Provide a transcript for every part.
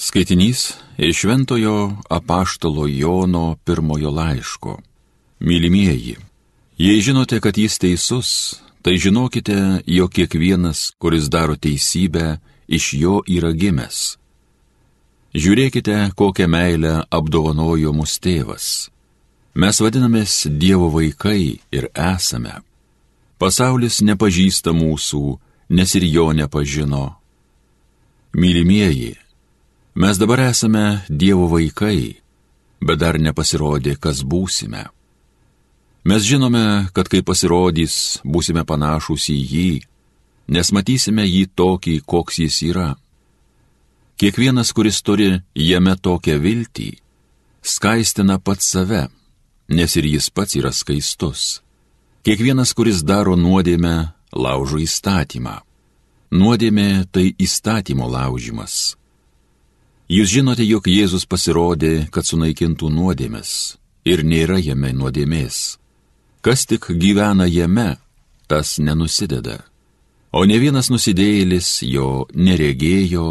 Skaitinys iš Šventojo apaštalo Jono pirmojo laiško. Mylimieji, jei žinote, kad jis teisus, tai žinokite, jog kiekvienas, kuris daro teisybę, iš jo yra gimęs. Žiūrėkite, kokią meilę apdovanojo mus tėvas. Mes vadinamės Dievo vaikai ir esame. Pasaulis nepažįsta mūsų, nes ir jo nepažino. Mylimieji, Mes dabar esame Dievo vaikai, bet dar nepasirodė, kas būsime. Mes žinome, kad kai pasirodys, būsime panašus į jį, nes matysime jį tokį, koks jis yra. Kiekvienas, kuris turi jame tokią viltį, skaistina pats save, nes ir jis pats yra skaistus. Kiekvienas, kuris daro nuodėmę, laužo įstatymą. Nuodėmė tai įstatymo laužimas. Jūs žinote, jog Jėzus pasirodė, kad sunaikintų nuodėmės ir nėra jame nuodėmės. Kas tik gyvena jame, tas nenusideda. O ne vienas nusidėjėlis jo neregėjo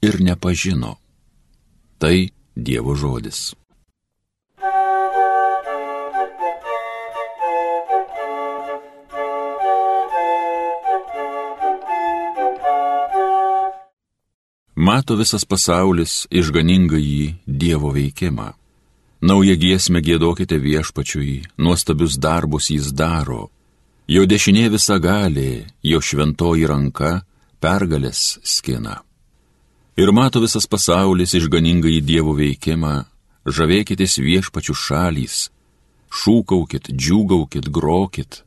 ir nepažino. Tai Dievo žodis. Mato visas pasaulis išganingąjį Dievo veikimą. Naują giesmę gėdokite viešpačiui, nuostabius darbus jis daro. Jo dešinė visa gali, jo šventoji ranka pergalės skina. Ir mato visas pasaulis išganingąjį Dievo veikimą, žavėkitės viešpačių šalys, šūkaukit, džiūgaukit, grokit.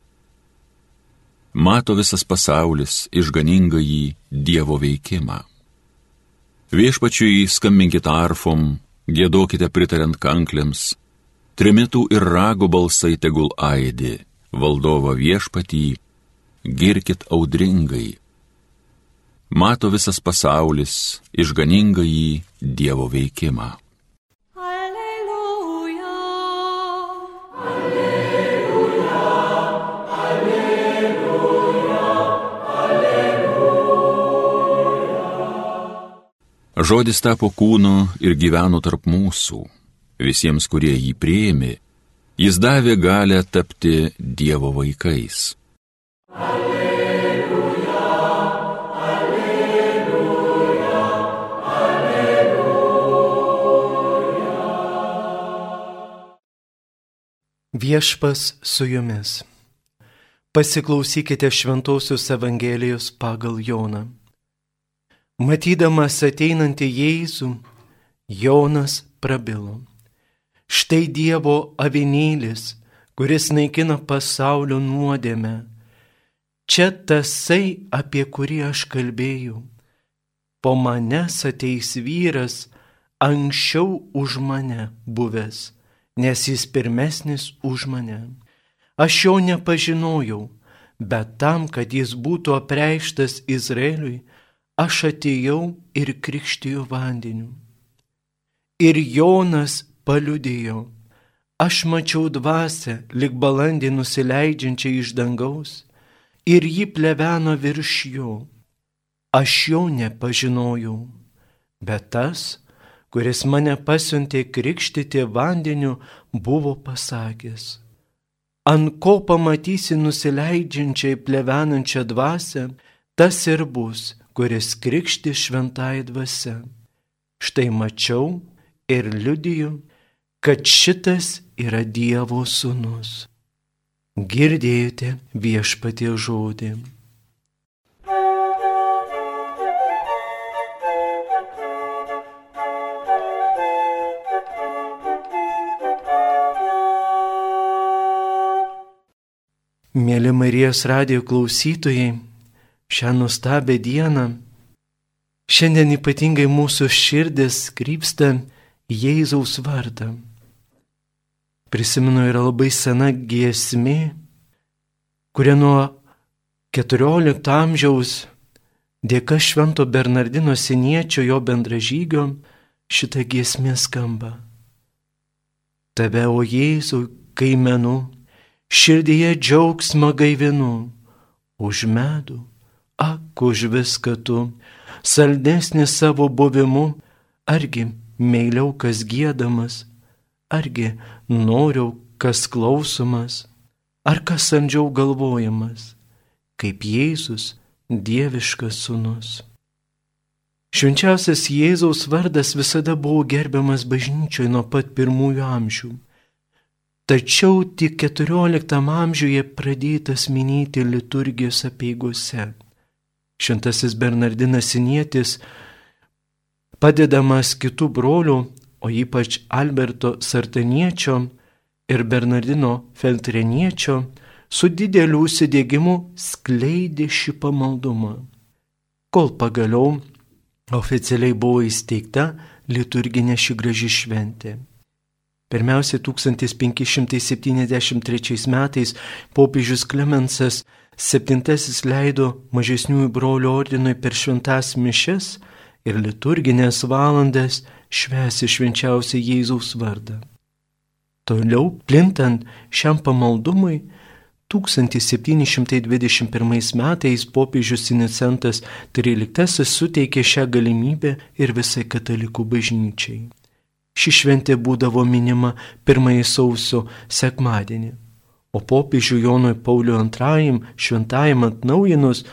Mato visas pasaulis išganingąjį Dievo veikimą. Viešpačiui skambinkite arfom, gėdokite pritariant kanklėms, trimitų ir rago balsai tegul aidi, valdovo viešpatį, girkit audringai. Mato visas pasaulis išganingai Dievo veikimą. Žodis tapo kūnu ir gyveno tarp mūsų. Visiems, kurie jį prieimė, jis davė galę tapti Dievo vaikais. Alleluja, alleluja, alleluja. Viešpas su jumis. Pasiklausykite Šventojios Evangelijos pagal Joną. Matydamas ateinantį Jėzų, Jonas prabilo. Štai Dievo avinėlis, kuris naikina pasaulio nuodėmę. Čia tasai, apie kurį aš kalbėjau. Po manęs ateis vyras, anksčiau už mane buvęs, nes jis pirmesnis už mane. Aš jo nepažinojau, bet tam, kad jis būtų apreištas Izraeliui, aš atėjau ir krikštijo vandeniu. Ir Jonas paliudėjo, aš mačiau dvasę, lik balandį nusileidžiančią iš dangaus, ir ji pleveno virš jo. Aš jo nepažinojau, bet tas, kuris mane pasiuntė krikštyti vandeniu, buvo pasakęs, ant ko pamatysi nusileidžiančiai plevenančią dvasę, tas ir bus, kuris krikšti šventai dvasia. Štai mačiau ir liudiju, kad šitas yra Dievo sūnus. Girdėjote viešpatie žodį. Mėly Marijos radio klausytojai, šią nuostabią dieną. Šiandien ypatingai mūsų širdis krypsta Jėzaus vardą. Prisimenu, yra labai sena giesmė, kuria nuo XIV amžiaus dėka Švento Bernardino seniečio jo bendražygio šitą giesmę skamba. Tave, o Jėzau, kaimenu, širdyje džiaugsmą gaivinu, už medų ak už viską tu, saldesnis savo buvimu, argi meiliau kas gėdamas, argi noriau kas klausomas, ar kas sandžiau galvojamas, kaip Jėzus dieviškas sunus. Švenčiausias Jėzaus vardas visada buvo gerbiamas bažnyčioje nuo pat pirmųjų amžių. Tačiau tik XIV amžiuje pradėtas minėti liturgijos apieigose. Šventasis Bernardinas Sinietis, padedamas kitų brolių, o ypač Alberto Sartaniečio ir Bernardino Feltreniečio, su dideliu užsidėgymu skleidė šį pamaldumą, kol pagaliau oficialiai buvo įsteigta liturginė ši graži šventė. Pirmiausia, 1573 metais popiežius Klemensas VII leido mažesniųjų brolių ordinui per šventas mišes ir liturginės valandas švesi švenčiausią Jėzaus vardą. Toliau, plintant šiam pamaldumui, 1721 metais popiežius Inicentas XIII suteikė šią galimybę ir visai katalikų bažnyčiai. Ši šventė būdavo minima pirmąjį sausio sekmadienį, o popiežių Jonui Pauliu II šventajam atnaujinus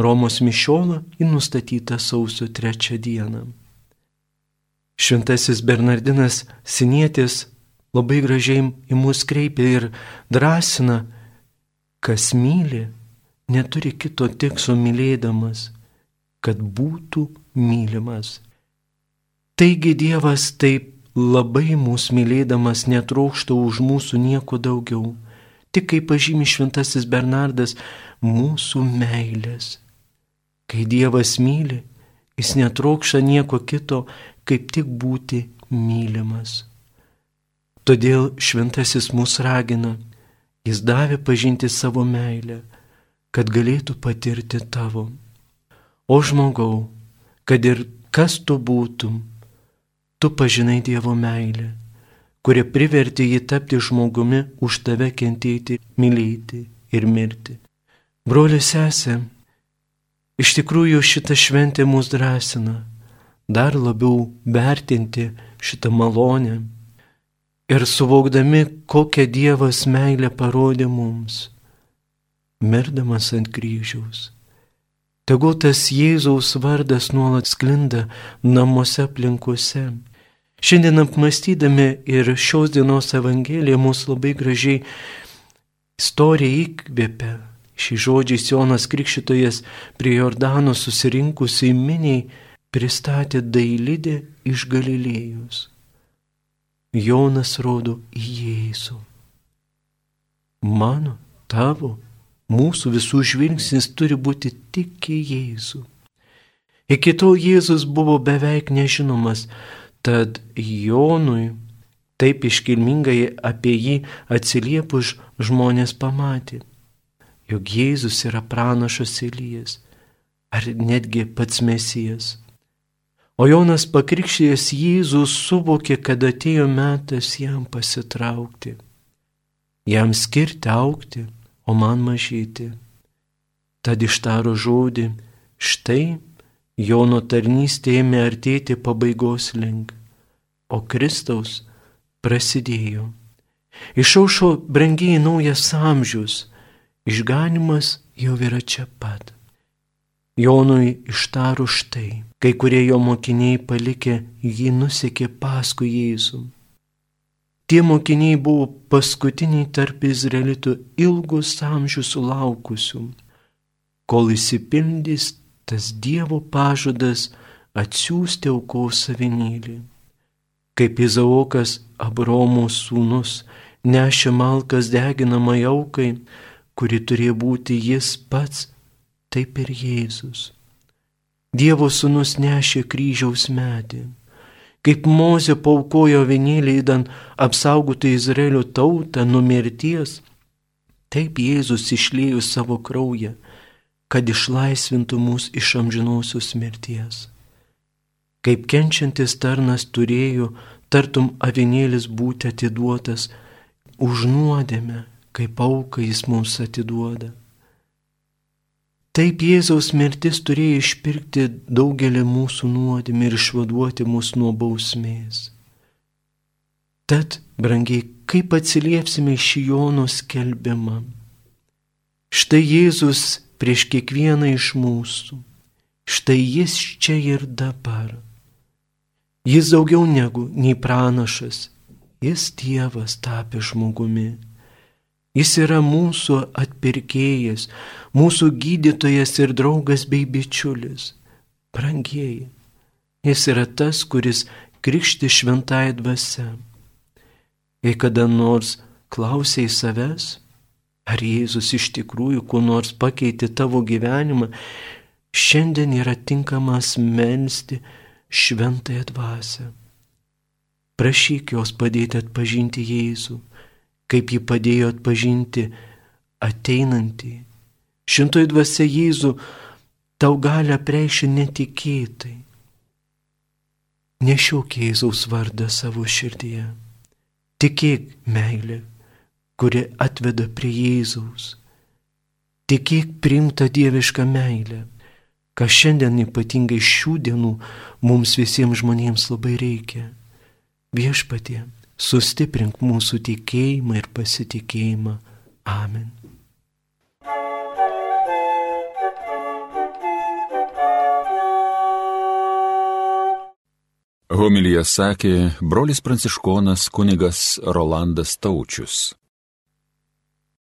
Romos mišiolą į nustatytą sausio trečią dieną. Šventasis Bernardinas Sinietis labai gražiai į mus kreipia ir drąsina, kas myli, neturi kito tikslo mylėdamas, kad būtų mylimas. Taigi Dievas taip labai mūsų mylėdamas netraukšta už mūsų nieko daugiau, tik kaip pažymi šventasis Bernardas, mūsų meilės. Kai Dievas myli, jis netraukšta nieko kito, kaip tik būti mylimas. Todėl šventasis mus ragina Jis davė pažinti savo meilę, kad galėtų patirti tavo. O žmogau, kad ir kas tu būtum, tu pažinai Dievo meilę, kurie privertė jį tapti žmogumi už tave kentėti, mylėti ir mirti. Broli sesė, iš tikrųjų šita šventė mus drąsina dar labiau vertinti šitą malonę ir suvokdami, kokią Dievas meilę parodė mums, mirdamas ant kryžiaus. Tegul tas Jėzaus vardas nuolat sklinda namuose aplinkose. Šiandien apmastydami ir šios dienos Evangeliją mūsų labai gražiai istorija įkvėpia. Šį žodžiai Jonas Krikščitojas prie Jordano susirinkusiai miniai pristatė dailidę iš Galilėjus. Jonas rodo į Jėzų. Mano, tavo, mūsų visų žvilgsnis turi būti tik į Jėzų. Iki tol Jėzus buvo beveik nežinomas, tad Jonui taip iškilmingai apie jį atsiliepus žmonės pamatė, jog Jėzus yra pranašas Elijas ar netgi pats Mesijas. O Jonas pakrikščėjęs Jėzus suvokė, kad atėjo metas jam pasitraukti, jam skirti aukti, o man mažyti. Tad ištaro žodį, štai Jono tarnystė ėmė artėti pabaigos link, o Kristaus prasidėjo. Išaušo brangiai naujas amžius, išganimas jau yra čia pat. Jonui ištaro štai, kai kurie jo mokiniai palikę jį nusekė paskui Jėzų. Tie mokiniai buvo paskutiniai tarp izraelitų ilgus amžius sulaukusių, kol įsipildys tas Dievo pažadas atsiųsti aukos savinėlį. Kaip Izaokas Abromo sūnus nešė malkas deginamai aukai, kuri turėjo būti jis pats taip ir Jėzus. Dievo sūnus nešė kryžiaus medį. Kaip Mozė paukojo vienėlį įdant apsaugoti Izraelio tautą nuo mirties, taip Jėzus išlėjo savo kraują, kad išlaisvintų mus iš amžinosios mirties. Kaip kenčiantis tarnas turėjo, tartum avinėlis būti atiduotas, už nuodėmę, kaip auka jis mums atiduoda Taip Jėzaus mirtis turėjo išpirkti daugelį mūsų nuodėmį ir išvaduoti mus nuo bausmės. Tad, brangiai, kaip atsiliepsime šį Jono skelbimą? Štai Jėzus prieš kiekvieną iš mūsų. Štai jis čia ir dabar. Jis daugiau negu nei pranašas, jis Dievas tapė žmogumi. Jis yra mūsų atpirkėjas, mūsų gydytojas ir draugas bei bičiulis. Brangieji, jis yra tas, kuris krikšti šventai dvasia. Jei kada nors klausiai savęs, ar Jėzus iš tikrųjų kuo nors pakeitė tavo gyvenimą, šiandien yra tinkamas melstį šventąją dvasę. Prašyk jos padėti atpažinti Jėzų kaip ji padėjo atpažinti ateinantį. Šintoji dvasia Jėzų tau gali apreikšti netikėtai. Nešiok Jėzaus vardą savo širdyje. Tikėk meilė, kuri atveda prie Jėzaus. Tikėk primta dievišką meilę, ką šiandien ypatingai šių dienų mums visiems žmonėms labai reikia. Viešpatie sustiprink mūsų tikėjimą ir pasitikėjimą. Amen. Homilyje sakė brolis pranciškonas kunigas Rolandas Taučius.